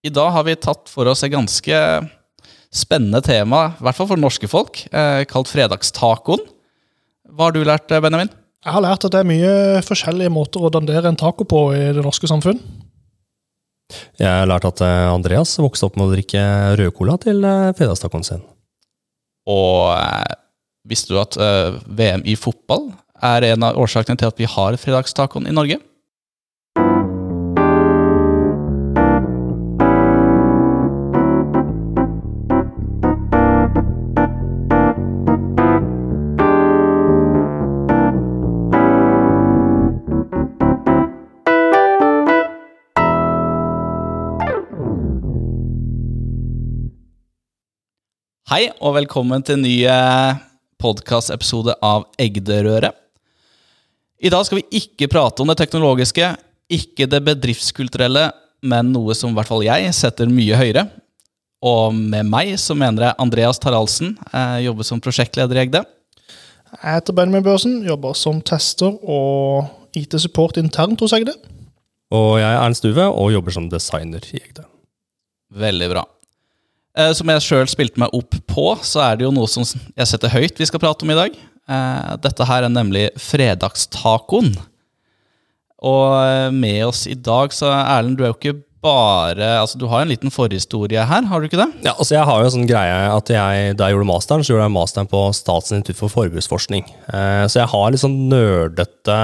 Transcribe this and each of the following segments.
I dag har vi tatt for oss et ganske spennende tema, i hvert fall for norske folk, eh, kalt fredagstacoen. Hva har du lært, eh, Benjamin? Jeg har lært at det er mye forskjellige måter å dandere en taco på i det norske samfunn. Jeg har lært at eh, Andreas vokste opp med å drikke rødcola til fredagstacoen sin. Og visste du at VM i fotball er en av årsakene til at vi har fredagstacoen i Norge? Hei, og velkommen til en ny podkastepisode av Egderøret. I dag skal vi ikke prate om det teknologiske, ikke det bedriftskulturelle, men noe som i hvert fall jeg setter mye høyere. Og med meg så mener jeg Andreas Taraldsen, jeg jobber som prosjektleder i Egde. Jeg heter Benjamin Børsen, jobber som tester og IT-support internt hos Egde. Og jeg er Ernst Uve og jobber som designer i Egde. Veldig bra. Eh, Som jeg sjøl spilte meg opp på, så er det jo noe som jeg setter høyt vi skal prate om i dag. Eh, Dette her er nemlig fredagstacoen. Og eh, med oss i dag, så Erlend, du er jo ikke bare Altså, du har en liten forhistorie her, har du ikke det? Ja, altså jeg har jo en sånn greie at jeg, Da jeg gjorde masteren, så gjorde jeg masteren på Statsinstitutt for forbruksforskning. Eh, så jeg har litt sånn nerdete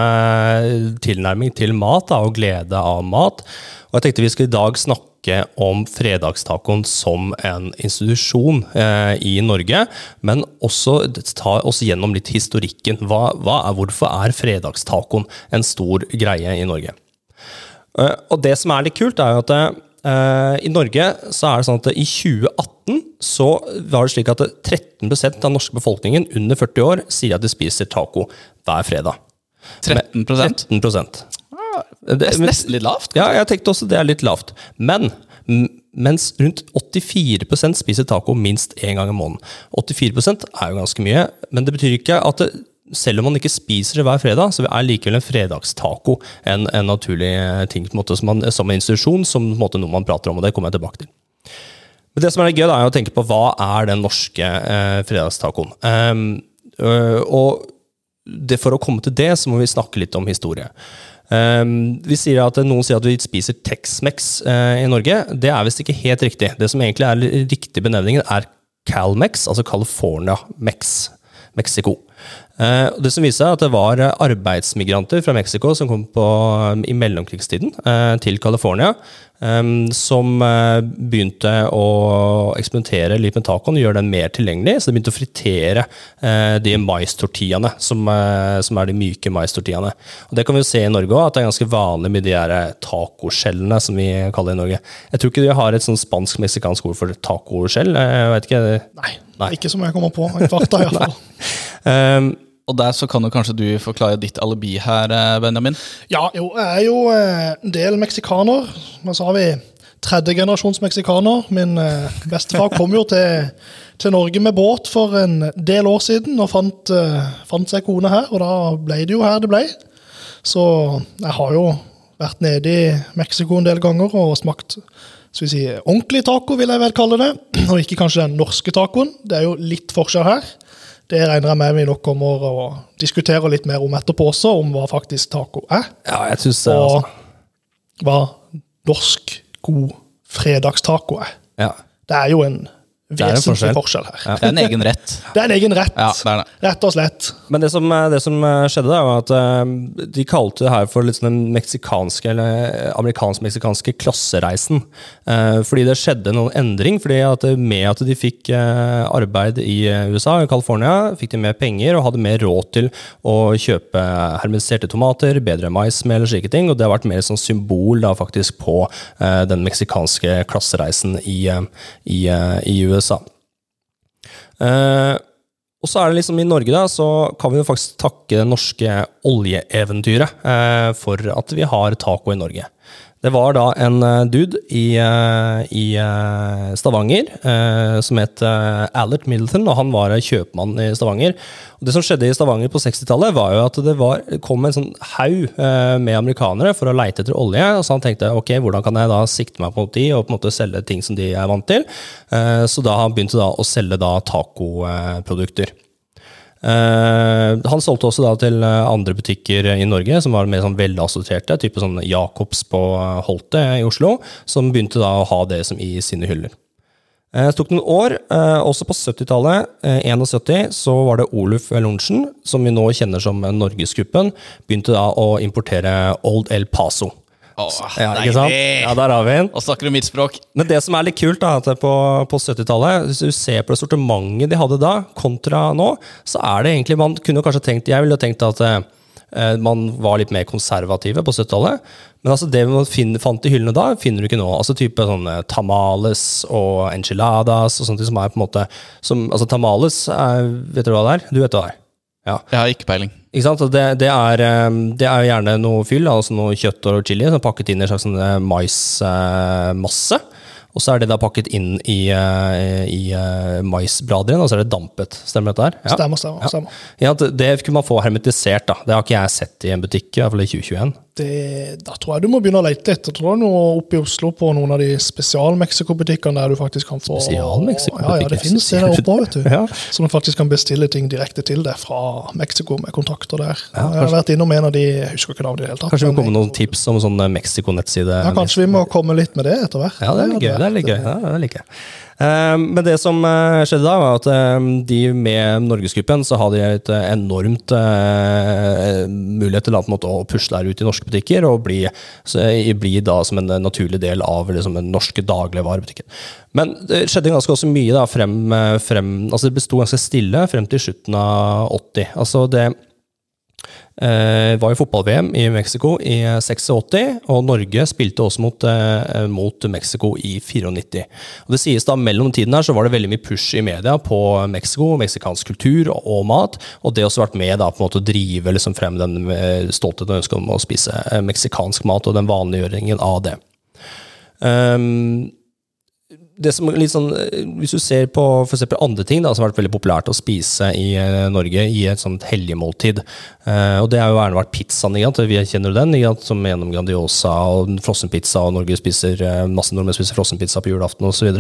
tilnærming til mat da, og glede av mat. Og jeg tenkte vi skulle i dag snakke om fredagstacoen som en institusjon eh, i Norge, men også ta oss gjennom litt historikken. Hva, hva er, hvorfor er fredagstacoen en stor greie i Norge? Eh, og det som er litt kult, er jo at eh, i Norge så er det sånn at i 2018 så var det slik at 13 av den norske befolkningen under 40 år sier at de spiser taco hver fredag. 13 13 Det er nesten litt lavt. Ja, jeg tenkte også det er litt lavt. Men mens rundt 84% spiser taco minst én gang i måneden. 84% er jo ganske mye, men det betyr ikke at det, selv om man ikke spiser det hver fredag, så er likevel en fredagstaco en, en naturlig ting på en måte, som, man, som en institusjon, som på en måte, noe man prater om, og det kommer jeg tilbake til. Men det som er gøy, da, er å tenke på hva er den norske eh, fredagstacoen. Um, øh, og det, for å komme til det, så må vi snakke litt om historie. Ehm, vi sier at Noen sier at vi spiser Tex-Mex uh, i Norge. Det er visst ikke helt riktig. Det som egentlig er riktig benevningen, er Calmex, altså California Mex. Mexico. Uh, det som viser seg at det var eh, arbeidsmigranter fra Mexico som kom på, i mellomkrigstiden uh, til California, eh, som uh, begynte å eksperimentere litt med tacoen, gjøre den mer tilgjengelig. Så de begynte å fritere uh, de maistortillaene, som, uh, som er de myke maistortillaene. Og det kan vi jo se i Norge òg, at det er ganske vanlig med de eh, tacoskjellene, som vi kaller det i Norge. Jeg tror ikke de har et sånn spansk-meksikansk ord for tacoskjell. Jeg vet ikke. Nei, Nei. ikke som jeg kommer på. I farta, i hvert fall. Um, Og der så kan jo kanskje du forklare ditt alibi her, eh, Benjamin. Ja, jo, jeg er jo eh, en del meksikaner. Men har vi tredjegenerasjons meksikaner. Min eh, bestefar kom jo til, til Norge med båt for en del år siden og fant, fant seg kone her, og da ble det jo her det ble. Så jeg har jo vært nede i Mexico en del ganger og smakt skal vi si, ordentlig taco, vil jeg vel kalle det. Og ikke kanskje den norske tacoen. Det er jo litt forskjell her. Det regner jeg med vi nok kommer å diskutere litt mer om etterpå også, om hva faktisk taco er. ja, jeg synes det, altså. Og hva norsk god fredagstaco er. Ja. Det er jo en vesentlig forskjell. forskjell. her. Det er en egen rett. Det er en egen rett, Ja, det er det. rett og slett. Men det som, det som skjedde, da, var at eh, de kalte det her for litt sånn den meksikanske, eller amerikansk-meksikanske klassereisen. Eh, Fordi det skjedde noen endring. fordi at Med at de fikk eh, arbeid i eh, USA, i California, fikk de mer penger og hadde mer råd til å kjøpe hermetiserte tomater, bedre maismel og slike ting. Og det har vært mer sånn symbol da faktisk på eh, den meksikanske klassereisen i, eh, i, eh, i USA. Eh, og så er det liksom i Norge da, så kan vi jo faktisk takke det norske oljeeventyret eh, for at vi har taco i Norge. Det var da en eh, dude i, eh, i eh, Stavanger som het Allert Middleton, og han var kjøpmann i Stavanger. Og det som skjedde i Stavanger på 60-tallet, var jo at det var, kom en sånn haug med amerikanere for å leite etter olje. og Så han tenkte ok, hvordan kan jeg da sikte meg mot de og på en måte selge ting som de er vant til. Så da han begynte da å selge da tacoprodukter. Eh, han solgte også da til eh, andre butikker i Norge som var mer sånn velassorterte, type sånn Jacobs på eh, Holte i Oslo, som begynte da å ha det som i sine hyller. Eh, Det tok noen år, uh, også på 70-tallet, eh, 71, så var det Oluf Lorentzen, som vi nå kjenner som Norgesgruppen, begynte da å importere Old El Paso. Åh, Ja, ikke sant? Ja, der har vi den. Og snakker du mitt språk? Men det som er litt kult, da, at på, på 70-tallet, hvis du ser på det sortimentet de hadde da, kontra nå, så er det egentlig Man kunne kanskje tenkt Jeg ville tenkt at eh, man var litt mer konservative på 70-tallet. Men altså det man finner, fant i hyllene da, finner du ikke nå. Altså type sånne tamales og enchiladas og sånt som er på en måte som, Altså tamales, er, vet du hva det er? Du vet hva det er? Ja. Jeg har ikke peiling. Ikke sant? Det, det, er, eh, det er gjerne noe fyll, altså noe kjøtt og chili, som er pakket inn i en slags sånn, eh, maismasse. Og så er det da pakket inn i, i, i eh, maisblader igjen, og så er det dampet. Stemmer dette her? Ja. Stemmer, stemmer. stemmer. Ja, det, det kunne man få hermetisert, da. Det har ikke jeg sett i en butikk, i hvert fall i 2021. Det, da tror jeg du må begynne å lete. Jeg tror jeg, noe oppe i Oslo på noen av de spesial-Mexico-butikkene der du faktisk kan få? Ja, ja, det finnes det der oppe vet du. Ja. Så du faktisk kan bestille ting direkte til deg fra Mexico med kontakter der. Ja, jeg har vært innom en av de, jeg husker ikke navnet i det hele tatt. Kanskje vi må komme med noen tips om sånn Mexico-nettside? ja, kanskje vi må komme litt med det etter hvert. Ja, det er litt gøy. Det er litt gøy. Ja, det liker jeg. Eh, Men det som eh, skjedde da, var at eh, de med Norgesgruppen så hadde de et eh, enormt eh, mulighet til å, pushe der ut i norske butikker og bli, bli da som en naturlig del av liksom, den norske dagligvarebutikken. Men det skjedde ganske også mye da, frem, frem altså Det besto ganske stille frem til slutten av 80. Altså det eh, var jo fotball-VM i Mexico i 86, og Norge spilte også mot, eh, mot Mexico i 94. Og det sies da Mellom tiden her så var det veldig mye push i media på Mexico, meksikansk kultur og, og mat, og det har også vært med da på en måte å drive liksom frem den eh, stoltheten og ønsket om å spise eh, meksikansk mat og den vanliggjøringen av det. Um, det som er litt sånn, eh, Hvis du ser på for andre ting da, som har vært veldig populært å spise i eh, Norge i et sånt helgemåltid, eh, og det har jo gjerne vært pizzaen. Vi kjenner den, som gjennom Grandiosa og frossenpizza, og Norge spiser, eh, masse nordmenn spiser frossenpizza på julaften osv.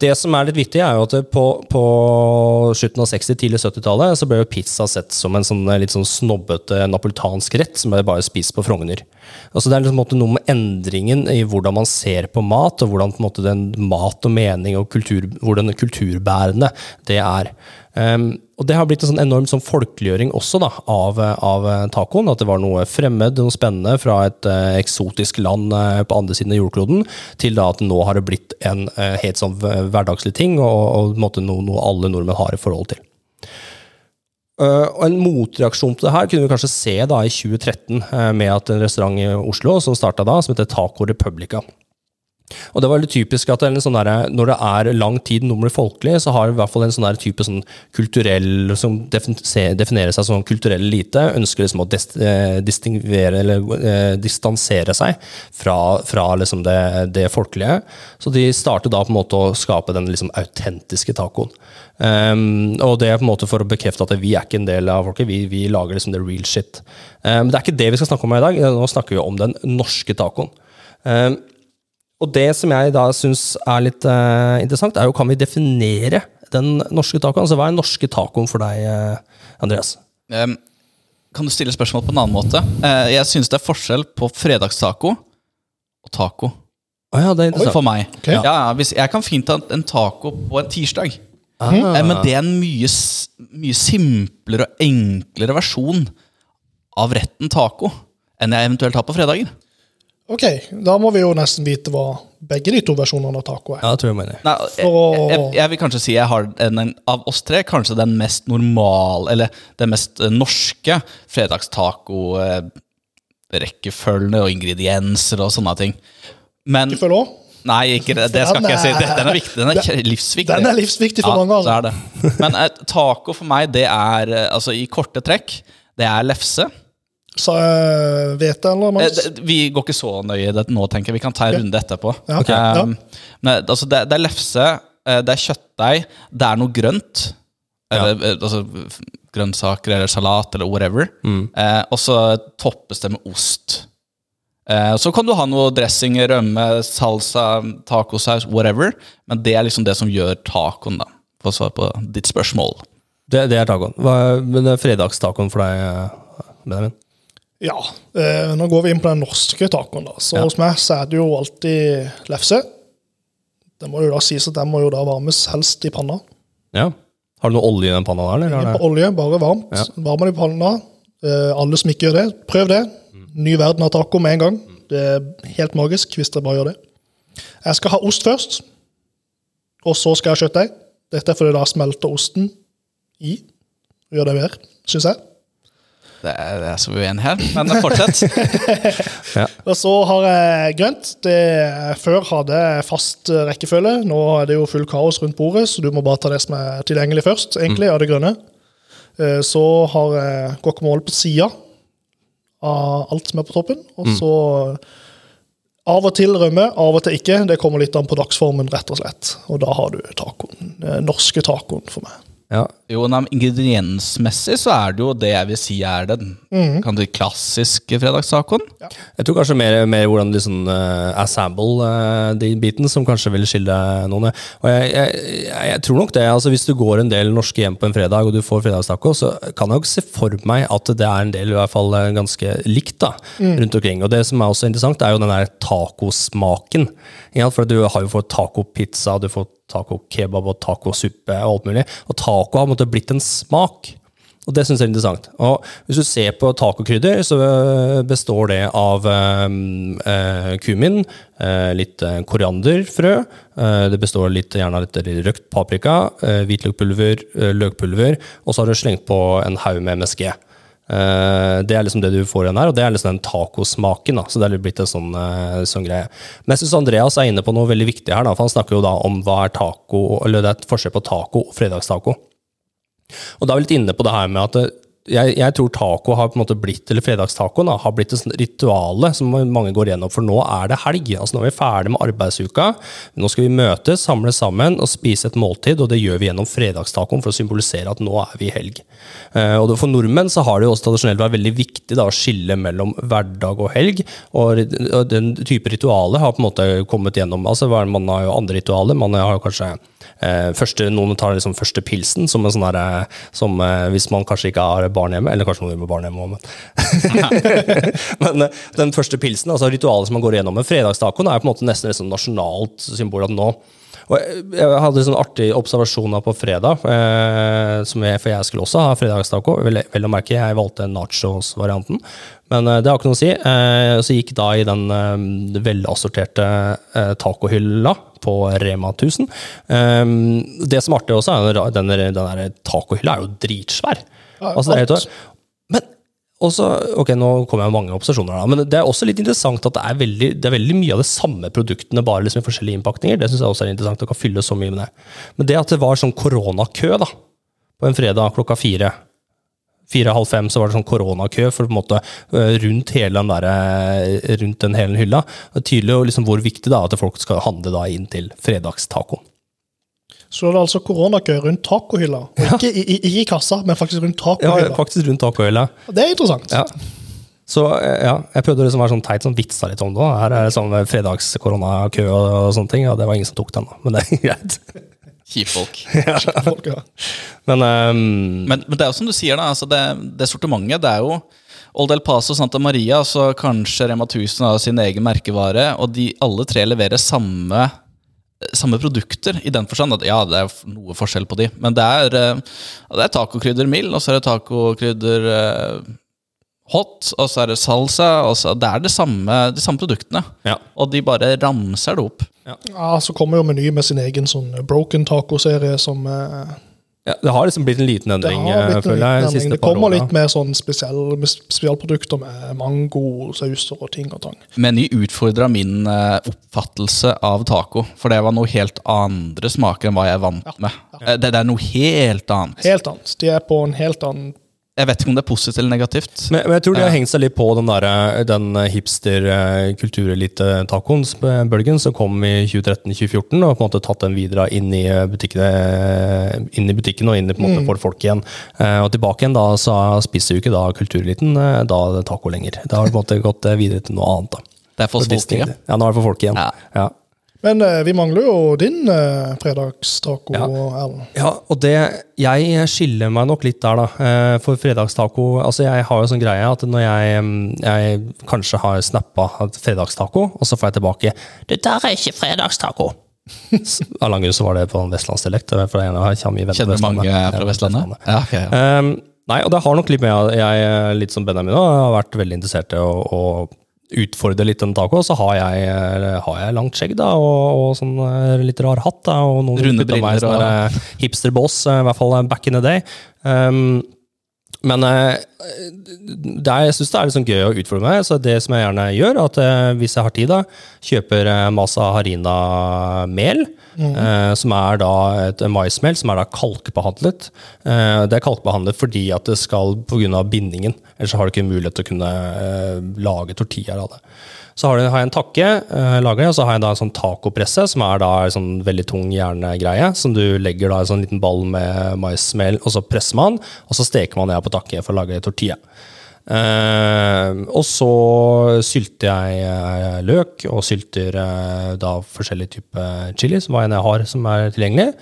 Det som er litt viktig, er jo at på, på slutten av 60-, tidlig 70-tallet så ble jo pizza sett som en sånn litt sånn snobbete napolitansk rett som ble bare spist på Frogner. Altså det er liksom noe med endringen i hvordan man ser på mat, og hvordan på en måte den mat og mening og kultur, hvordan kulturbærende det er. Um, og det har blitt en sånn enorm sånn folkeliggjøring også da, av, av tacoen. At det var noe fremmed, noe spennende fra et uh, eksotisk land uh, på andre siden av jordkloden, til da at nå har det blitt en uh, helt sånn hverdagslig ting, og, og måte noe, noe alle nordmenn har i forhold til. Og En motreaksjon til det her kunne vi kanskje se da i 2013, uh, med at en restaurant i Oslo som starta da, som heter Taco Republica. Og det var veldig typisk at det sånn der, Når det er lang tid noe blir folkelig, så har det i hvert fall en sånn type sånn kulturell som definerer seg som kulturell elite, ønsker liksom å eh, distingvere eller eh, distansere seg fra, fra liksom det, det folkelige. Så de starter da på en måte å skape den liksom autentiske tacoen. Um, og det er på en måte for å bekrefte at vi er ikke en del av folket, vi, vi lager liksom the real shit. Um, men det er ikke det vi skal snakke om i dag, nå snakker vi om den norske tacoen. Um, og det som jeg da syns er litt uh, interessant, er jo kan vi definere den norske tacoen? Altså hva er den norske tacoen for deg, eh, Andreas? Um, kan du stille spørsmål på en annen måte? Uh, jeg syns det er forskjell på fredagstaco og taco. Oh, ja, det er interessant. For meg. Okay. Ja, jeg kan fint ha en taco på en tirsdag. Ah. Eh, Men det er en mye, mye simplere og enklere versjon av retten taco enn jeg eventuelt har på fredager. Ok, da må vi jo nesten vite hva begge de to versjonene av taco er. Ja, det tror jeg mener. Nei, jeg, jeg, jeg vil kanskje si jeg har en, en, av oss tre kanskje den mest normal, eller den mest eh, norske fredagstaco-rekkefølgene og ingredienser og sånne ting. Men Ikke følg også? Nei, ikke det, det skal ikke jeg si. Det- Den er viktig. Den er livsviktig. Den er livsviktig for ja, mange, altså. det er det. Men eh, taco for meg, det er eh, altså i korte trekk Det er lefse, Sa vet jeg, eller Eh, Vi går ikke så nøye i det nå, tenker jeg. Vi kan ta en runde etterpå. Ja, Okay. Um, Ja. Men altså, det, det er lefse, eh, det er kjøttdeig, det er noe grønt. Eller, eh, altså, grønnsaker eller salat eller whatever. Eh, og så toppes det med ost. Eh, så kan du ha noe dressing, rømme, salsa, tacosaus, whatever. Men det er liksom det som gjør tacoen, da. For å svare på ditt spørsmål. Det, det er tacoen. Hva, men fredagstacoen for deg, eh, Benjamin? Ja, eh, nå går vi inn på den norske tacoen. da. Så Ja. hos meg så er det jo alltid lefse. Det må jo da sies at den må jo da varmes helst i panna. Ja. Har du noe olje i den panna der? Eller? Ingen olje, bare varmt. Ja. Varmer det i panna. Eh, alle som ikke gjør det, prøv det. Ny verden av taco med en gang. Det er helt magisk hvis dere bare gjør det. Jeg skal ha ost først, og så skal jeg ha kjøttdeig. Dette er fordi da smelter osten i. Gjør det mer, syns jeg. Det er, det er så uenig her, men fortsett. Og så har jeg grønt. Det før hadde jeg fast eh, rekkefølge. Nå er det jo full kaos rundt bordet, så du må bare ta det som er tilgjengelig først, egentlig, av det grønne. Eh, Så har jeg guacamole på sida av alt som er på toppen. Og så av og til rømme, av og til ikke. Det kommer litt an på dagsformen, rett og slett. Og da har du tacoen. Den norske tacoen for meg. Ja. Jo, nei, Ingrediensmessig så er det jo det jeg vil si er den kan du, klassiske fredagstacoen. Jeg tror kanskje mer, mer hvordan du sånn uh, assemble uh, den biten som kanskje vil skille noen. Og jeg, jeg, jeg, tror nok det. altså Hvis du går en del norske hjem på en fredag og du får fredagstaco, så kan jeg nok se for meg at det er en del i hvert fall eh, ganske likt da, rundt omkring. Og det som er også interessant, er jo den der tacosmaken. Ja. For du har jo fått tacopizza, du får taco-kebab og tacosuppe og alt mulig. Og taco har måte blitt en smak. Og det syns jeg er interessant. Og hvis du ser på tacokrydder, så øh, består det av um, uh, kumin, eh, litt uh, korianderfrø, eh, det består litt, gjerne av litt røkt paprika, uh, hvitløkpulver, løkpulver, og så har du slengt på en haug med MSG. Det er liksom det du får igjen her, og det er liksom den tacosmaken. da, så det er litt blitt en sånn, sånn greie. Men jeg synes Andreas er inne på noe veldig viktig her, da, for han snakker jo da om hva er taco, eller det er et forskjell på taco og fredagstaco. Og da er vi litt inne på det her med at det- jeg, jeg tror taco har på en måte blitt, eller fredagstacoen da, har blitt et rituale som mange går gjennom, for nå er det helg. altså Nå er vi ferdig med arbeidsuka. Nå skal vi møtes, samles sammen og spise et måltid, og det gjør vi gjennom fredagstacoen for å symbolisere at nå er vi i helg. Eh, og For nordmenn så har det jo også tradisjonelt vært veldig viktig da, å skille mellom hverdag og helg, og den type ritualer har på en måte kommet gjennom. altså Man har jo andre ritualer. Man har kanskje Eh, første, noen tar liksom første pilsen som en sånn derre som eh, Hvis man kanskje ikke har barn hjemme, eller kanskje noen gjør med barn hjemme òg, men, men eh, den første pilsen, altså ritualet som man går igjennom med fredagstacoen, er på en måte nesten et nasjonalt symbol at nå og jeg, hadde sånn artig observasjon på fredag, eh, jeg, for jeg skulle også ha fredagstaco. Vel, vel å merke, jeg valgte nachos-varianten, men eh, det har ikke noe å si. Eh, så gikk da i den eh, velassorterte eh, tacohylla på Rema 1000. Eh, det som er artig også, er den, den der tacohylla er jo dritsvær. Altså, det er helt, men også, ok, Nå kommer jeg med mange opposisjoner, da, men det er også litt interessant at det er veldig, det er veldig mye av de samme produktene, bare liksom i forskjellige innpakninger. Det synes jeg også er interessant. Det kan fylle så mye med det. Men det at det var sånn koronakø da, på en fredag klokka fire Fire-halv fem så var det sånn koronakø for på en måte øh, rundt hele den, der, øh, rundt den hele hylla. Det er tydelig liksom hvor viktig det er at folk skal handle da inn til fredagstacoen. Så det altså koronakø rundt tacohylla. Ja. Ikke i, i, i kassa, men faktisk rundt Ja, faktisk rundt tacohylla. Det er interessant. Ja. Så eh, ja, jeg prøvde liksom å være sånn teit, sånn vitsa litt om det. da. Her er det sånn fredagskoronakø og, og sånne ting, og det var ingen som tok den, da. Men det er greit. Kjipfolk. Folk, ja. Men um, Men, men det er jo som du sier, da. Altså det, det sortimentet det er jo Old El Paso Santa Maria, så kanskje Rema 1000 har sin egen merkevare, og de alle tre leverer samme, samme produkter, i den forstand at ja, det er noe forskjell på de, men det er, eh, det er tacokrydder mild, og så er det tacokrydder eh, hot, og så er det salsa, og så det er det samme, de samme produktene. ja. Og de bare ramser det opp. ja, Så kommer jo Meny med sin egen sånn broken taco-serie som eh, ja. Det har liksom blitt en liten Det endring, har blitt en jeg. liten de endring. Det kommer litt mer sånn spesiell, med spesialprodukter med mangosauser og ting og tang. Meny utfordra min eh, oppfattelse av taco, for det var noe helt andre smaker enn hva jeg er vant med. Eh, Det, det er noe helt annet. Helt annet. De er på en helt annen Jeg vet ikke om det er positivt eller negativt. Men, men jeg tror de har hengt seg litt på den, der, den hipster-kulturelite-tacoen-bølgen som kom i 2013-2014, og på en måte tatt den videre inn i butikkene, inn i butikken og inn i på en måte for folk igjen. Eh, og tilbake igjen, da så spiser jo ikke da kultureliten eh, da taco lenger. Da har det på en måte gått eh, videre til noe annet. da. Det er for For folket. Ja, nå er det for folk igjen. Ja. Ja. Men eh, vi mangler jo din eh, fredagstaco, Ja. Erlend. Ja, og det, jeg skiller meg nok litt der, da. Eh, For fredagstaco Altså, jeg har jo sånn greie at når jeg, mm, jeg kanskje har snappa et fredagstaco, og så får jeg tilbake 'Du er ikke fredagstaco'. S- Av lang grunn så var det på en vestlandsdialekt. For jeg har kommer mye venner Kjenner du mange Ja, fra Vestlandet? Ja, ok, ja. Um, nei, og det har nok litt med at jeg, eh, litt som Benjamin, også, har vært veldig interessert i å, å utfordre litt den taco. Så har jeg, eh, har jeg langt skjegg da, og, og sånn eh, litt rar hatt. Da, og noen Runde putter meg i briller sånn der, eh, hipsterboss, eh, i hvert fall back in the day. Um, men eh, det er, jeg syns det er sånn gøy å utfordre meg. Så det som jeg gjerne gjør, er at eh, hvis jeg har tid, da, kjøper eh, Masa Harina-mel. eh, som er da et maismel som er da kalkbehandlet. Eh, det er kalkbehandlet fordi at det skal pga. bindingen. Ellers har du ikke mulighet til å kunne eh, lage tortillaer av det. Så har, jeg, en takke, eh, lager jeg, og så har jeg da en sånn tacopresse, som er da en sånn veldig tung jerngreie, som du legger da en sånn liten ball med maismel, og så presser man, og så steker man det på takke for å lage tortilla. Eh, og så sylter jeg eh, løk, og sylter eh, da forskjellige typer chili, som hva enn jeg har som er tilgjengelig.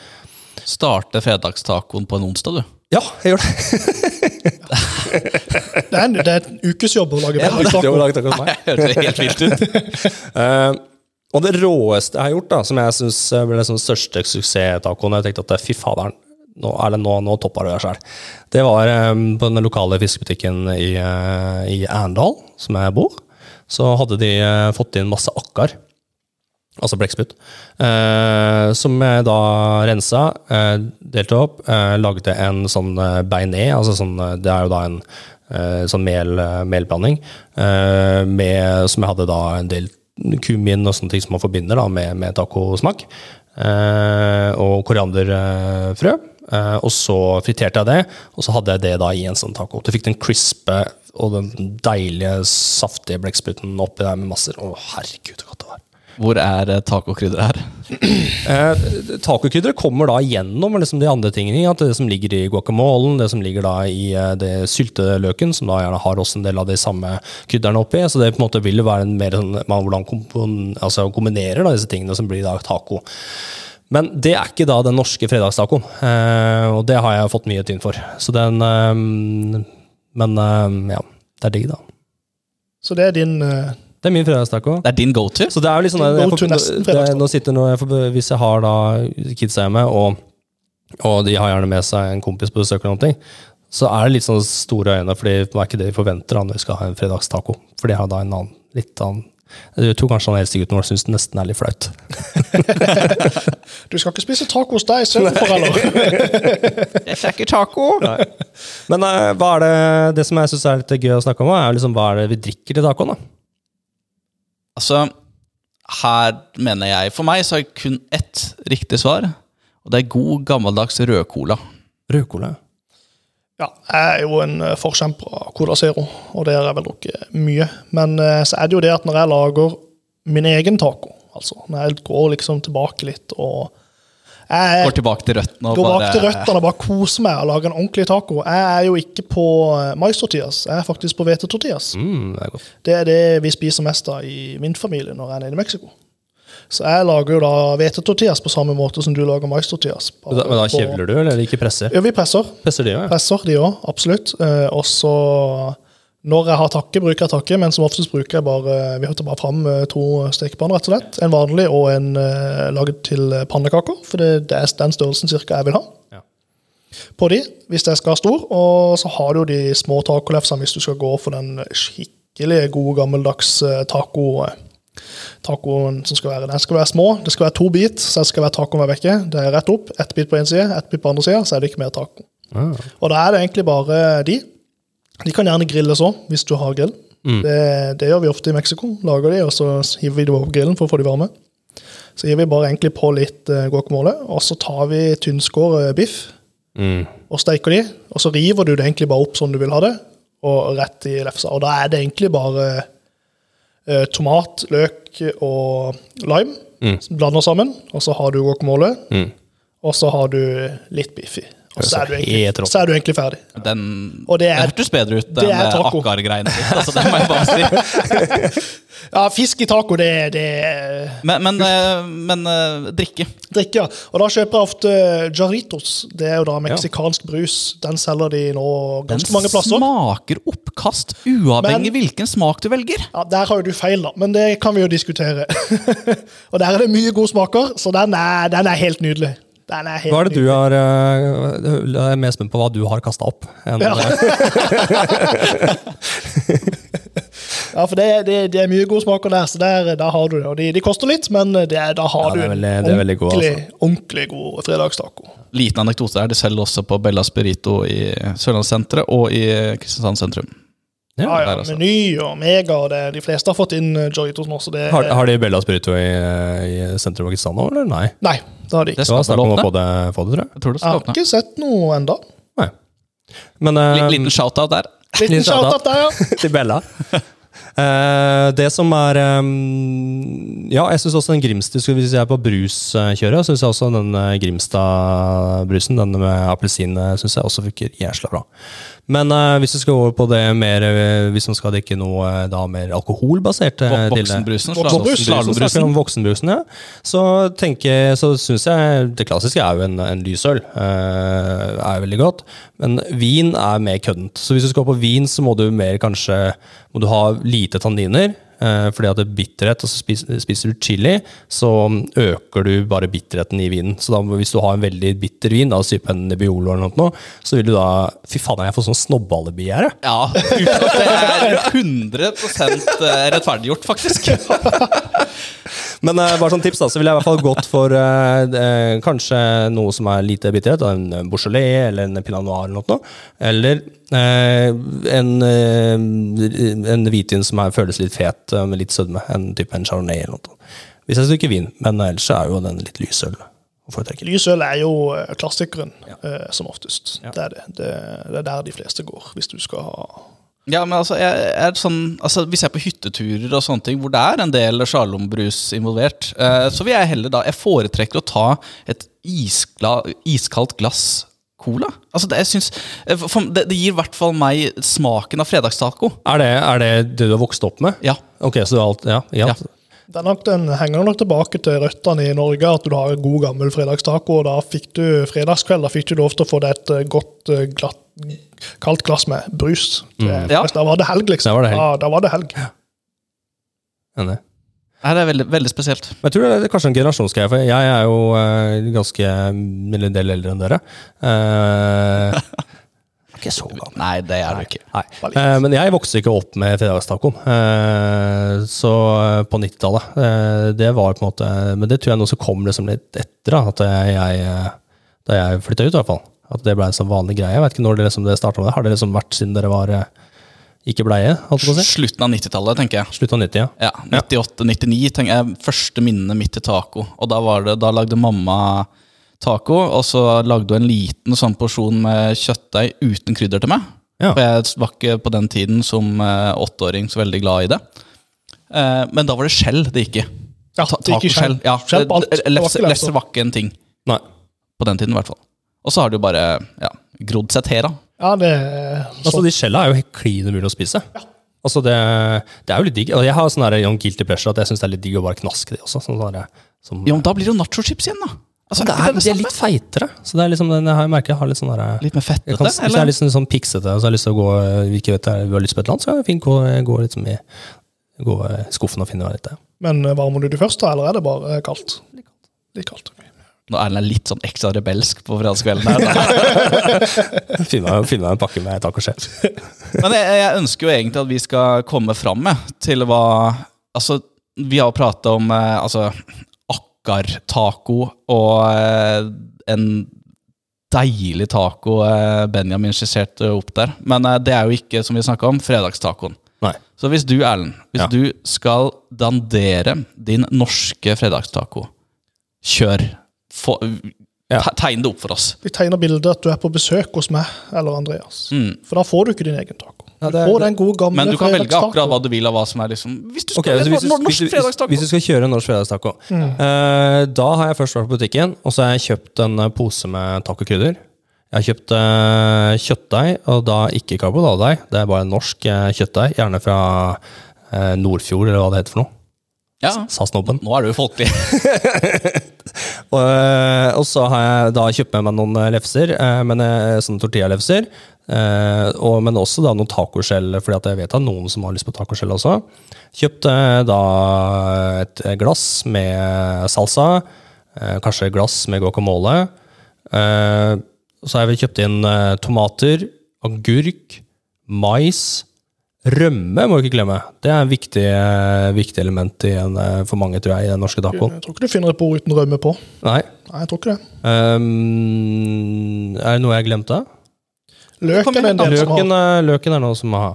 Starte fredagstacoen på en onsdag, du. Ja, jeg gjør det. Det er en, det er en ukesjobb å lage taco hos meg. Helt vilt ut. uh, og det råeste jeg har gjort, da, som jeg syns ble den største suksesstacoen Jeg tenkte at fy faderen, nå, er det, nå, nå topper du deg sjøl. Det var um, på den lokale fiskebutikken i, uh, i Arendal, som jeg bor. Så hadde de uh, fått inn masse akkar. Altså blekksprut, Eh, som jeg da rensa, eh, delte opp, eh, lagde en sånn eh, beignet. Altså sånn, eh, det er jo da en eh, sånn mel, melblanding med, som jeg hadde da en del kumin og sånne ting som man forbinder da med, med tacosmak. Og korianderfrø. Og så friterte jeg det, og så hadde jeg det da i en sånn taco. Du fikk den crispe og den deilige, saftige blekkspruten oppi der med masser. Å, herregud, så godt det var. Hvor er eh, tacokrydderet her? Eh, Tacokrydderet kommer da gjennom liksom de andre tingene. At det som ligger i guacamolen, det som ligger da i eh, det sylteløken, som da gjerne har også en del av de samme krydderne oppi. Så det på en måte vil jo være en mer sånn, man hvordan kompon, altså kombinerer da disse tingene som blir da taco. Men det er ikke da den norske fredagstacoen, eh, og det har jeg fått mye tynn for. Så den eh, Men eh, ja, det er digg, da. Så det er din eh, Det er min fredagstaco. Det er din go-to? Så det er jo liksom Go jeg får- det. Nå sitter nå, jeg får, Hvis jeg har da kidsa hjemme, og, og de har gjerne med seg en kompis på besøk, eller noe, så er det litt sånn store øyne, for det er ikke det vi forventer da når vi skal ha en fredagstaco. For de har da en annen, litt annen Jeg tror kanskje han eldste gutten vår syns det nesten er litt flaut. Du skal ikke spise taco hos deg, sønnforelder. Jeg fikk ikke taco! Men uh, hva er det, det som jeg syns er litt gøy å snakke om, er liksom, hva er det vi drikker til tacoen? da? Altså, her mener jeg For meg så er det kun ett riktig svar, og det er god, gammeldags rødcola. Rødcola. Ja, jeg er jo en eh, forkjemper av Cola Zero, og det har jeg vel drukket mye. Men eh, så er det jo det at når jeg lager min egen taco, altså når jeg går liksom tilbake litt og jeg Går tilbake til røttene og går bare bak til røttene og bare koser meg og lager en ordentlig taco. Jeg er jo ikke på mais-tortillas, jeg er faktisk på hvetetortillas. Mm, det er. Det er det vi spiser mest av i min familie når jeg er nede i Mexico. Så jeg lager jo da hvetetortillas på samme måte som du lager maistortillas. Men da, men da kjevler du, eller ikke presser? Ja, vi presser. Presser de òg, ja. Presser de òg, absolutt. Eh, og så når jeg har takke, bruker jeg takke, men som oftest bruker jeg bare Vi hørte bare fram eh, to stekepanner, rett og slett. En vanlig og en uh, laget til pannekaker. For det, det er den størrelsen cirka jeg vil ha. Ja. På de, hvis jeg skal ha stor. Og så har du jo de små tacolefsene hvis du skal gå for den skikkelig gode, gammeldags eh, taco. eh, Tacoen som skal være Den skal være små. Det skal være to bit, så det skal være tacoen hver uke. Det er rett opp. Ett bit på én side, ett bit på andre sida, så er det ikke mer taco. Ah. Og da er det egentlig bare de. De kan gjerne grilles òg, hvis du har grill. Det, det gjør vi ofte i Mexico. Lager de, og så hiver vi dem på grillen for å få de varme. Så gir vi bare egentlig på litt uh, guacamole, og så tar vi tynnskåret biff. Mm. og steiker de. Og så river du det egentlig bare opp sånn du vil ha det, og rett i lefsa. Og da er det egentlig bare eh, tomat, løk og lime Mm. blander sammen. Og så har du guacamole, Mm. og så har du litt biff i. Og så er, du egentlig, så er du egentlig ferdig. Den Og det er- det hørtes bedre ut enn eh, akkar-greiene ditt. Altså, det må jeg bare si. Ja, fisk i taco, det, det er Men, men, eh, men eh, drikke. drikke. ja. Og da kjøper jeg ofte Jarritos. Det er jo da meksikansk brus. Den selger de nå Den ganske mange plasser. Den smaker oppkast, uavhengig Men- hvilken smak du velger. Ja, Der har jo du feil, da, men det kan vi jo diskutere. og der er det mye gode smaker, så den er, den er helt nydelig. Den er helt Hva er det du har eh, Jeg er mer spent på hva du har kasta opp. enn- Ja. Ja, for det, det, det er mye gode smaker der, så der, der har du det. Og de, de koster litt, men det, er- da har Ja, det er du veldig- er god, ordentlig, altså. ordentlig god fredagstaco. Liten anekdote her, de selger også på Bella Spirito i Sørlandssenteret og i Kristiansand sentrum. Ja. Ja, ja, altså. Meny og Mega, og det, de fleste har fått inn eh, nå, så det Har, har de Bella Spirito i, i sentrum av Kristiansand nå, eller nei? Nei, det har de ikke. Det Det var skal snakk om å åpne. få det, få det, tror jeg. Jeg tror det Jeg har åpne. ikke sett noe. Nei. Men eh, Liten shout-out der. Liten Liten shout-out. der, ja. til Bella. Uh, det som er um, Ja, jeg syns også den Grimstad Hvis jeg er på bruskjøret, syns jeg også den eh, Grimstad-brusen, den med appelsin, syns synes jeg også funker jæsla bra. Men uh, hvis vi skal over på det mer eh, Hvis man skal drikke noe eh, da mer alkoholbasert det- Voksenbrusen. Slalåmbrusen. voksenbrusen, ja. Så tenker så syns jeg det klassiske er jo en, en lysøl. Uh, er veldig godt. Men vin er mer køddent. Så hvis du skal på vin, så må du mer kanskje må du ha lite tanniner. Eh, fordi at det er bitterhet, og så spiser, spiser du chili, så øker du bare bitterheten i vinen. Så da, hvis du har en veldig bitter vin, da, type en Nebbiolo eller noe, så vil du da Fy faen, jeg får sånn snobbealibi her, jeg. Ja, uten at det er 100 rettferdiggjort, faktisk. Men uh, bare sånn tips da, så ville jeg i hvert fall gått for uh, kanskje noe som er lite bitterhet. En Beaujolais eller en Pinot Noir eller noe. Eller en, en hvitvin som er, føles litt fet med litt sødme. En type en Chardonnay eller noe. Hvis jeg stryker vin. Men ellers er jo den litt lysøl. å foretrekke. Lysøl er jo klassikeren, eh, som oftest. Ja. Det, er det. Det, det er der de fleste går, hvis du skal ha Ja, men altså, jeg er sånn, altså Hvis jeg er på hytteturer og sånne ting hvor det er en del sjalombrus involvert, eh, så vil jeg heller da Jeg foretrekker å ta et iskla, iskaldt glass cola. Altså, det, jeg synes, eh, for, det, det gir i hvert fall meg smaken av fredagstaco. Er det, er det det du har vokst opp med? Ja. Ok, så du har alt, ja, ja. Ja. Den, nok, den henger nok tilbake til røttene i Norge, at du har en god gammel fredagstaco. og Da fikk du fredagskveld da fikk du lov til å få deg et eh, godt, eh, glatt, kaldt glass med brus. Mm. Ja. Da var det helg, liksom. Da var det helg. Ja, da var det helg. Enig. Nei, det er veldig, veldig spesielt. Jeg tror det er kanskje en generasjonsgreie, for jeg er jo uh, ganske en del eldre enn dere. Uh, ikke så gammel. Nei, det er du ikke. Nei. Eh, men jeg vokste ikke opp med fredagstacoen. Eh, så på 90-tallet. Eh, det var på en måte Men det tror jeg er noe som kom liksom litt etter da, at jeg, da jeg flytta ut, i hvert fall. At det ble en sånn vanlig greie. Jeg vet ikke når det, liksom, det starta med det. Har det liksom vært siden dere var eh, ikke bleie? si? Slutten av 90-tallet, tenker jeg. Slutten av 90, ja. Ja, 98-99 tenker jeg første minnet mitt til taco. Og da, var det, da lagde mamma taco, og så lagde hun en liten sånn porsjon med kjøttdeig uten krydder til meg. Ja. For jeg var ikke på den tiden som eh, åtteåring så veldig glad i det. Eh, men da var det skjell det gikk i. Ja, det gikk i skjell. Ja, lefse var ikke en ting Nei. på den tiden, i hvert fall. Og så har det jo bare ja, grodd seg til, da. Ja, det Altså, de skjella er jo helt klin umulig å spise. Ja. Altså, det, det er jo litt digg. Og jeg har sånn young guilty pleasure at jeg syns det er litt digg å bare knaske de også. Sånn der, som, Jo, men da blir det jo nachochips igjen, da. Altså, det er, det de er litt feitere. Så det er liksom, den jeg merker jeg har litt sånn der, Litt mer jeg fettete, kan, Hvis jeg eller? er litt sånn, sånn piksete og så har jeg lyst til å gå vi ikke vet, vi har lyst på et eller annet, så kan jeg fint gå, gå litt sånn i gå i skuffen og finne litt. Men eh, varmer du det først, da, eller er det bare kaldt? Litt kaldt. ok. Når Erlend er litt sånn ekstra rebelsk på fredagskvelden her. Finne finne en pakke med tacoskjell. Men jeg, jeg ønsker jo egentlig at vi skal komme fram med til hva Altså, vi har prata om eh, altså, akkar-taco og eh, en deilig taco eh, Benjamin skisserte opp der. Men eh, det er jo ikke, som vi snakka om, fredagstacoen. Nei. Så hvis du, Erlend, hvis Ja. du skal dandere din norske fredagstaco, kjør. Få, Ja. tegne det opp for oss. Jeg tegner bildet at du er på besøk hos meg eller Andreas. Mm. For da får du ikke din egen taco. Ja, det får den gode gamle Men du kan velge akkurat hva du vil av hva som er liksom Hvis du skal okay, altså hvis, du, norsk hvis, du, hvis, hvis du skal kjøre norsk fredagstaco eh, Da har jeg først vært på butikken, og så har jeg kjøpt en eh, pose med tacokrydder. Jeg har kjøpt uh, kjøttdeig, og da ikke karbonadedeig. Det er bare norsk uh, kjøttdeig, gjerne fra Nordfjord, eller hva det heter for noe. Ja, Sa snobben. nå er du jo folkelig. Og, eh, og så har jeg da kjøpt med meg noen eh, lefser, eh, men, sånne tortillalefser. Og, men også da noen tacoskjell, fordi at jeg vet at noen som har lyst på tacoskjell også. Kjøpt eh, da et glass med salsa, kanskje et glass med guacamole. Så har jeg kjøpt inn tomater, agurk, mais, rømme må vi ikke glemme. Det er et viktig, eh, viktig element i en, eh, for mange, tror jeg, i den norske tacoen. Jeg tror ikke du finner et bord uten rømme på. Nei. Nei, jeg tror ikke det. Um, er det noe jeg glemte? Løken er som Løken, har. løken er noe som må ha.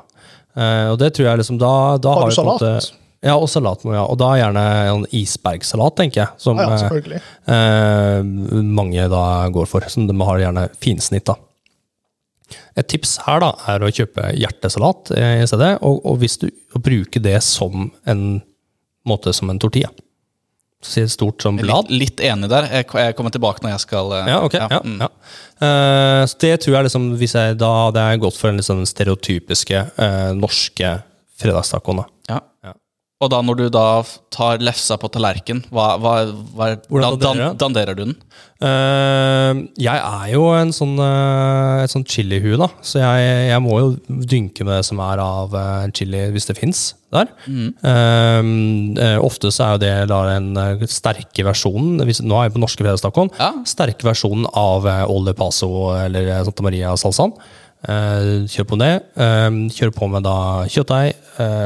Uh, og det tror jeg liksom Da, da Har har du salat? måte- Ja, og salat må vi ha. Og da gjerne en isbergsalat, tenker jeg. Som Ja, ja, selvfølgelig. eh, mange da går for. Som de har gjerne finsnitt av. Et tips her da er å kjøpe hjertesalat i stedet, og, og hvis du bruker det som en måte som en tortilla. Så si stort som blad. Litt, litt enig der. Jeg, jeg kommer tilbake når jeg skal eh, Ja, ok. Ja, mm. ja. Uh, det tror jeg liksom, hvis jeg, da hadde jeg gått for den liksom stereotypiske uh, norske fredagstacoen. Ja. Ja. Og da når du da tar lefsa på tallerken, hva, hva, hva, Hvordan da, danderer danderer du den? Uh, jeg er jo en sånn, uh, et sånn chilihue, da, så jeg, jeg må jo dynke med det som er av uh, chili, hvis det fins der. Eh, ofte så er jo det da den sterke versjonen hvis, Nå er jeg på norske fredagstacoen. Ja. Sterke versjonen av uh, Olle Paso eller Santa Maria salsaen. Eh, kjør på det. Kjør på med da kjøttdeig.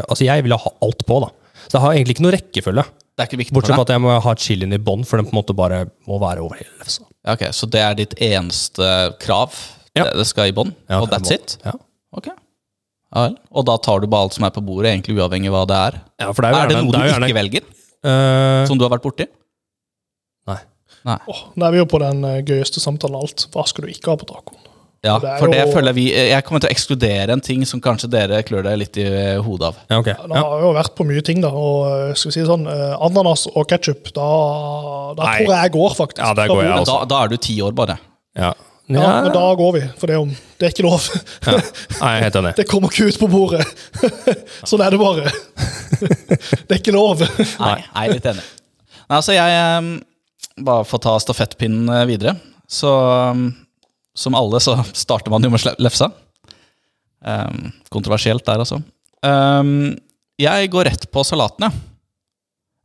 Altså, jeg vil ha alt på, da. Så det har egentlig ikke noe rekkefølge. Det er ikke viktig Bortsett for fra at jeg må ha chilien i bånn, for den på en måte bare må være over hele lefsa. Ja, ok, Så det er ditt eneste krav? Ja. Det, det skal i bånn? Ja, og that's it? Ja. Ok. Ja vel. Og da tar du bare alt som er på bordet, egentlig uavhengig av hva det er? Ja, for det er, jo Er det noe du er jo ikke velger, Uh... som du har vært borti? Nei. Nei. Åh, nå er vi jo på den eh, gøyeste samtalen av alt. Hva skal du ikke ha på tacoen? Ja, Det er for det jo- føler vi Jeg kommer til å ekskludere en ting som kanskje dere klør deg litt i eh, hodet av. Ja, ok. Det Ja. har jo vært på mye ting, da. Og eh, skal vi si det sånn, eh, ananas og ketsjup, da, da tror jeg jeg går, faktisk. Ja, der går jeg også. Da, da er du ti år, bare. Ja. Ja, Ja, men da går vi, for det, er, om, det er ikke lov. ja. Nei, jeg er helt enig. Det kommer ikke ut på bordet. sånn er det bare. det er ikke lov. Nei, jeg er litt enig. Nei, altså, jeg Bare for å ta stafettpinnen videre. Så eh, som alle, så starter man jo med lefsa. Um, kontroversielt der, altså. Um, jeg går rett på salatene.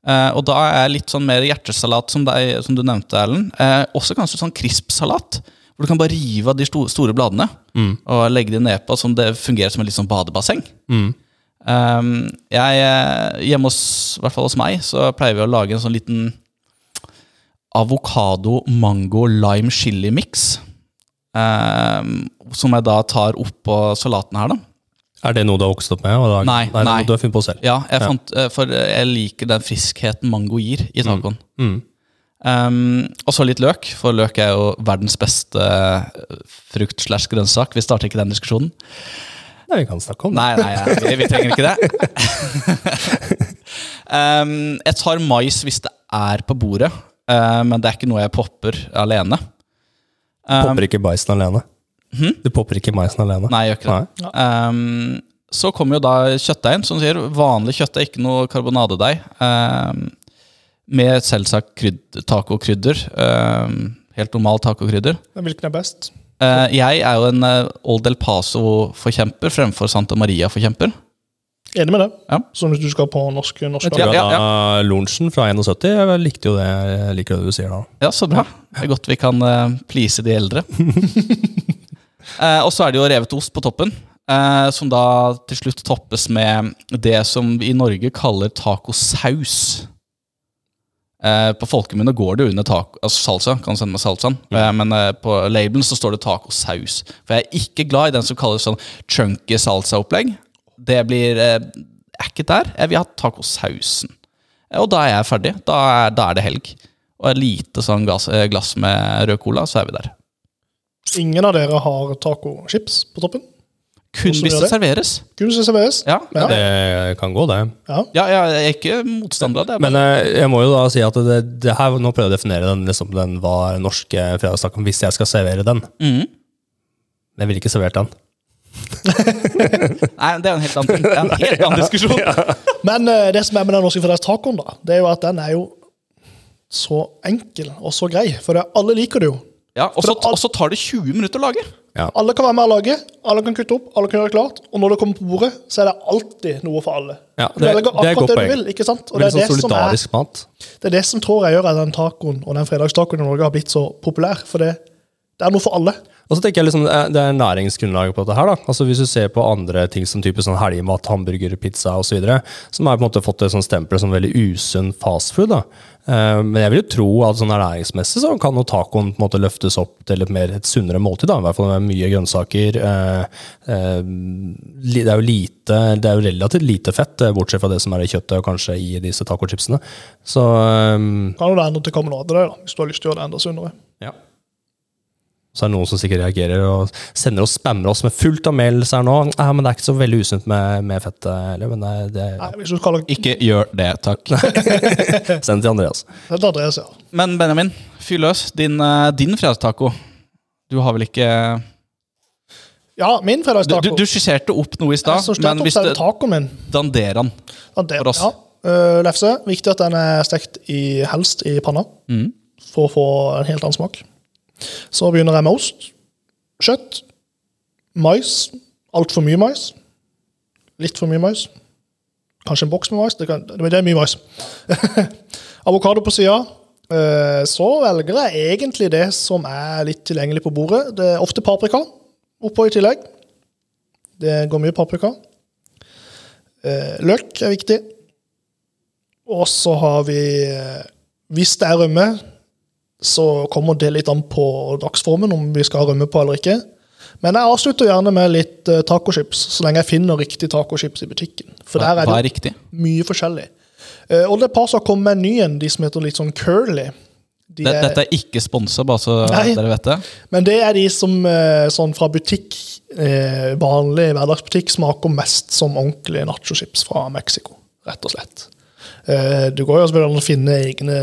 Eh, og da er jeg litt sånn mer hjertesalat, som, deg, som du nevnte, Erlend. Uh, også kanskje sånn krispsalat, Hvor du kan bare rive av de sto store bladene og legge de nedpå, sånn det fungerer som et litt sånn badebasseng. Mm. Um, jeg, eh, hjemme hos, i hvert fall hos meg, så pleier vi å lage en sånn liten avokado, mango, lime, chili mix. Um, som jeg da tar oppå salaten her, da. Er det noe du har vokst opp med? nei, Nei, er nei. du har funnet på selv? Ja, jeg fant, eh, for jeg liker den friskheten mango gir i tacoen. Mm. Um, og så litt løk, for løk er jo verdens beste eh, frukt slash grønnsak. Vi starter ikke den diskusjonen. Nei, vi kan snakke om det. Nei, nei, nei vi, vi trenger ikke det. um, jeg tar mais hvis det er på bordet, uh, men det er ikke noe jeg popper alene. Um, Popper ikke maisen alene? Du popper ikke maisen alene? Nei, jeg gjør ikke det. Um, så kommer jo da kjøttdeigen, som sier vanlig kjøttdeig, ikke noe karbonadedeig. Um, med selvsagt krydd, tacokrydder. Um, helt normal tacokrydder. Hvilken er best? Uh, jeg er jo en uh, Old El Paso-forkjemper fremfor Santa Maria-forkjemper. Enig med det. Ja. Som hvis du skal på norsk, norsk Ja, ja, ja. Lorentzen fra 71, jeg likte jo det. Jeg liker det du sier da. Ja, så bra. Det er godt vi kan uh, please de eldre. uh, og så er det jo revet ost på toppen, uh, som da til slutt toppes med det som vi i Norge kaller tacosaus. Uh, på folkemunne går det under taco, altså salsa, kan sende meg salsaen, eh, men på labelen så står det tacosaus. For jeg er ikke glad i den som kalles sånn chunky salsa-opplegg. Det blir eh, Jeg er ikke der. Jeg vil ha tacosausen. Eh, Og da er jeg ferdig. Da er, da er det helg. og et lite sånn glass, eh, glass med rød cola, så er vi der. Ingen av dere har tacochips på toppen? Kun hvis det serveres. Kun hvis det serveres? Ja, Ja. Det kan gå, det. Ja. ja, jeg er ikke motstander av det. Men eh, jeg må jo da si at det, det her, nå prøver jeg å definere den, liksom, den var norske fredagstacoen hvis jeg skal servere den. Mm. Men jeg ville ikke servert den. Nei, det er en helt annen, det er en helt annen diskusjon. Men uh, det som er med den norske fredagstacoen, da, det er jo at den er jo så enkel og så grei. For det, alle liker det jo. Ja, og så og så tar det 20 minutter å lage. Alle kan være med å lage, alle kan kutte opp, alle kan gjøre det klart. Og når det kommer på bordet, så er det alltid noe for alle. Ja, du det- velger er akkurat det, det du vil. ikke sant? Og det er sånn det, som er, det er det som tror jeg gjør at den tacoen og den fredagstacoen i Norge har blitt så populær. For det, det er noe for alle. Og så tenker jeg liksom, eh, Det er næringsgrunnlaget på dette her. da. Altså Hvis du ser på andre ting som type sånn helgemat, hamburger, pizza osv., som har på en måte fått et sånt stempel som veldig usunn fastfood. da. Eh, Men jeg vil jo tro at sånn ernæringsmessig så kan jo tacoen på en måte løftes opp til et mer et sunnere måltid. da, I hvert fall med mye grønnsaker. eh, Det er jo lite, det er jo relativt lite fett, bortsett fra det som er i kjøttet og kanskje i disse tacochipsene. Så um, Kan jo det til å noe det, da, hvis du har lyst til å gjøre det enda sunnere. ja. Så er det noen som sikkert reagerer og sender og spammer oss med fullt av mails her nå. Nei, men det er ikke så veldig usunt med, med fett. Eller, men det, det, Nei, kaller det Ikke gjør det, takk. Send til Andreas. Det er Andreas, ja. Men Benjamin, fyr løs. Din, eh, din fredagstaco. Du har vel ikke Ja, min fredagstaco. du, du skisserte opp noe i stad, men hvis så er du det danderer den Ja, For oss. Ja. Uh, lefse. Viktig at den er stekt i, helst i panna, mm. for å få en helt annen smak. Så begynner jeg med ost, kjøtt, mais. Altfor mye mais. Litt for mye mais. Kanskje en boks med mais. Det, kan, det er mye mais. Avokado på sida. Så velger jeg egentlig det som er litt tilgjengelig på bordet. Det er ofte paprika oppå i tillegg. Det går mye paprika. Eh, Løk er viktig. Og så har vi eh, Hvis det er rømme, så kommer det litt an på dagsformen om vi skal rømme på eller ikke. Men jeg avslutter gjerne med litt uh, tacochips, så lenge jeg finner riktig tacochips i butikken. For der er det er riktig? mye forskjellig. Uh, og det er et par som har kommet med en ny en, de som heter litt sånn curly. De Det, er- dette er ikke sponsa, bare så Nei. dere vet det. men det er de som uh, sånn fra butikk, vanlig hverdagsbutikk, smaker mest som ordentlige nachochips fra Mexico, rett og slett. Eh, Du går jo selvfølgelig an å finne egne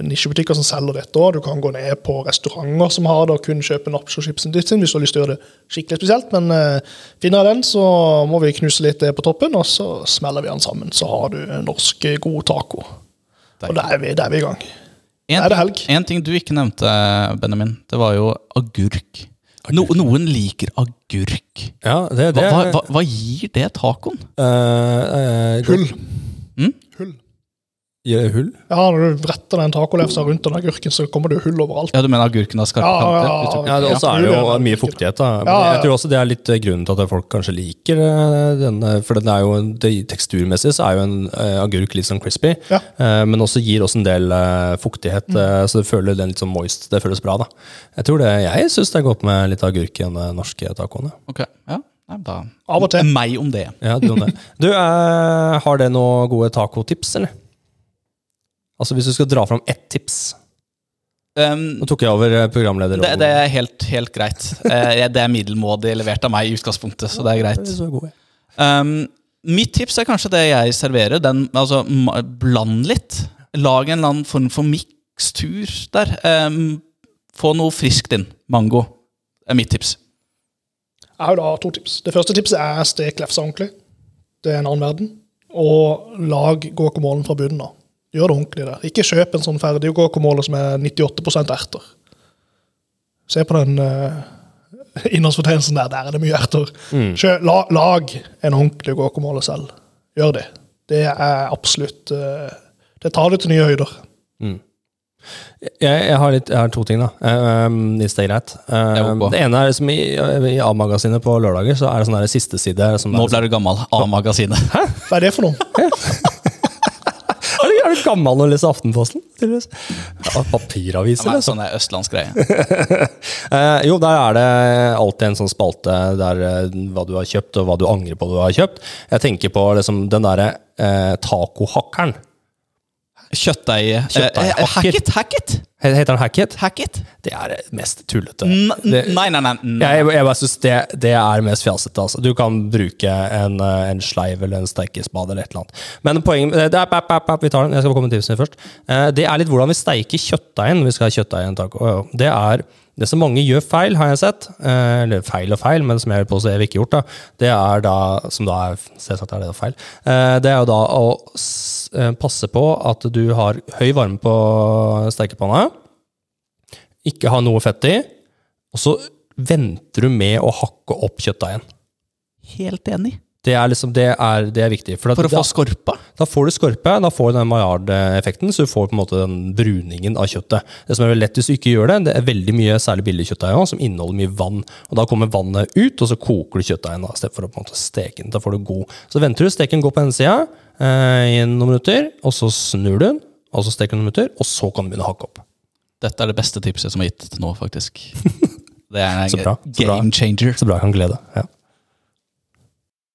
nisjebutikker som selger dette òg. Du kan gå ned på restauranter som har det, og kun kjøpe nachochipsen ditt sin hvis du har lyst til å gjøre det skikkelig spesielt. Men eh, finner jeg den, så må vi knuse litt det på toppen, og så smeller vi den sammen. Så har du norsk eh, god taco. Og da er vi, da er vi i gang. En, Er det helg? en ting du ikke nevnte, Benjamin, det var jo agurk. No, noen liker agurk. Ja, det, det hva, hva, hva gir det tacoen? Uh, uh, Hull. Mm? Hull. Gir det hull? Ja, når du bretter den tacolefsa rundt den agurken, så kommer det hull overalt. Ja, Du mener agurken har skarpe Ja, ja, kanter? ja. Ja, det, også er det jo mye fuktighet. da. Men Ja, ja, ja. Jeg tror også det er litt eh, grunnen til at folk kanskje liker denne. den. eh, For den er jo, det, teksturmessig så er jo en eh, agurk litt sånn crispy, Ja. eh, men også gir også en del fuktighet, eh, så det føler den litt sånn moist. Det føles bra, da. Jeg tror det, jeg syns det er godt med litt agurk i den norske tacoen. Okay, Ok, ja. Nei, da. Av og til. Meg om det. Ja, du, om det. du eh, har det noen gode tacotips, eller? Altså Hvis du skal dra fram ett tips Um, Nå tok jeg over eh, programleder. det, det er helt, helt greit. Eh, det er middelmådig levert av meg i utgangspunktet, så det er greit. Så god, ja. Um, mitt tips er kanskje det jeg serverer. Den, altså, ma- bland litt. Lag en eller annen form for mikstur der. Um, få noe friskt inn. Mango er mitt tips. Jeg har da to tips. Det første tipset er stek lefsa ordentlig. Det er en annen verden. Og lag guacamolen fra bunnen av. Gjør det ordentlig der. Ikke kjøp en sånn ferdig guacamole som er 98 erter. Se på den uh, innholdsfortegnelsen der. Der er det mye erter. Kjø, la, lag en ordentlig guacamole selv. Gjør det. Det er absolutt uh, Det tar det til nye høyder. Jeg, jeg, har litt, jeg har to ting, da. Um, hvis det er greit. Um, det ene er liksom i, i A-magasinet på lørdager så er det sånn der siste side som Nå ble du gammel. A-magasinet. Hva er det for noe? er, du, er du gammel og leser Aftenposten? Ja, papiraviser, eller? liksom. sånn er østlandsgreie. Eh, jo, der er det alltid en sånn spalte der eh, hva du har kjøpt, og hva du angrer på du har kjøpt. Jeg tenker på liksom den derre eh, tacohakkeren. Kjøttdeig eh, Kjøttdeig. eh, Hacket? Hacket? Heter den hacket? Hacket? Det er det mest tullete. N Det- nei, nei, nei. nei. Jeg, jeg bare synes det, det er mest fjasete. Altså. Du kan bruke en, eh, en sleiv eller en steikespade eller et eller annet. Men poenget det er, Vi tar den. Jeg skal komme til tipsene først. Eh, Det er litt hvordan vi steiker kjøttdeigen. Vi skal ha kjøttdeig i en taco. Det er det som mange gjør feil, har jeg sett. Eh, Eller feil og feil, men som jeg vil påstå jeg ikke gjort. da, Det er da, som da er selvsagt er det feil, eh, det er jo da å eh, passe på at du har høy varme på stekepanna, ikke ha noe fett i, og så venter du med å hakke opp kjøttdeigen. Helt enig. Det er, liksom, det er, det er viktig. For, at For å da, få skorpa. da får du skorpe, da får du den Maillard-effekten, så du får på en måte den bruningen av kjøttet. Det som er veldig lett hvis du ikke gjør det, det er veldig mye, særlig billig kjøttdeig som inneholder mye vann. Og Da kommer vannet ut, og så koker du kjøttdeigen istedenfor for å på en måte steke den. Da får du god. Så venter du, steken går på denne sida eh, i noen minutter, og så snur du den, og så steker du noen minutter, og så kan du begynne å hakke opp. Dette er det beste tipset som er gitt til nå, faktisk. Det er Så en bra, så bra. game changer. Så bra jeg kan glede. Ja.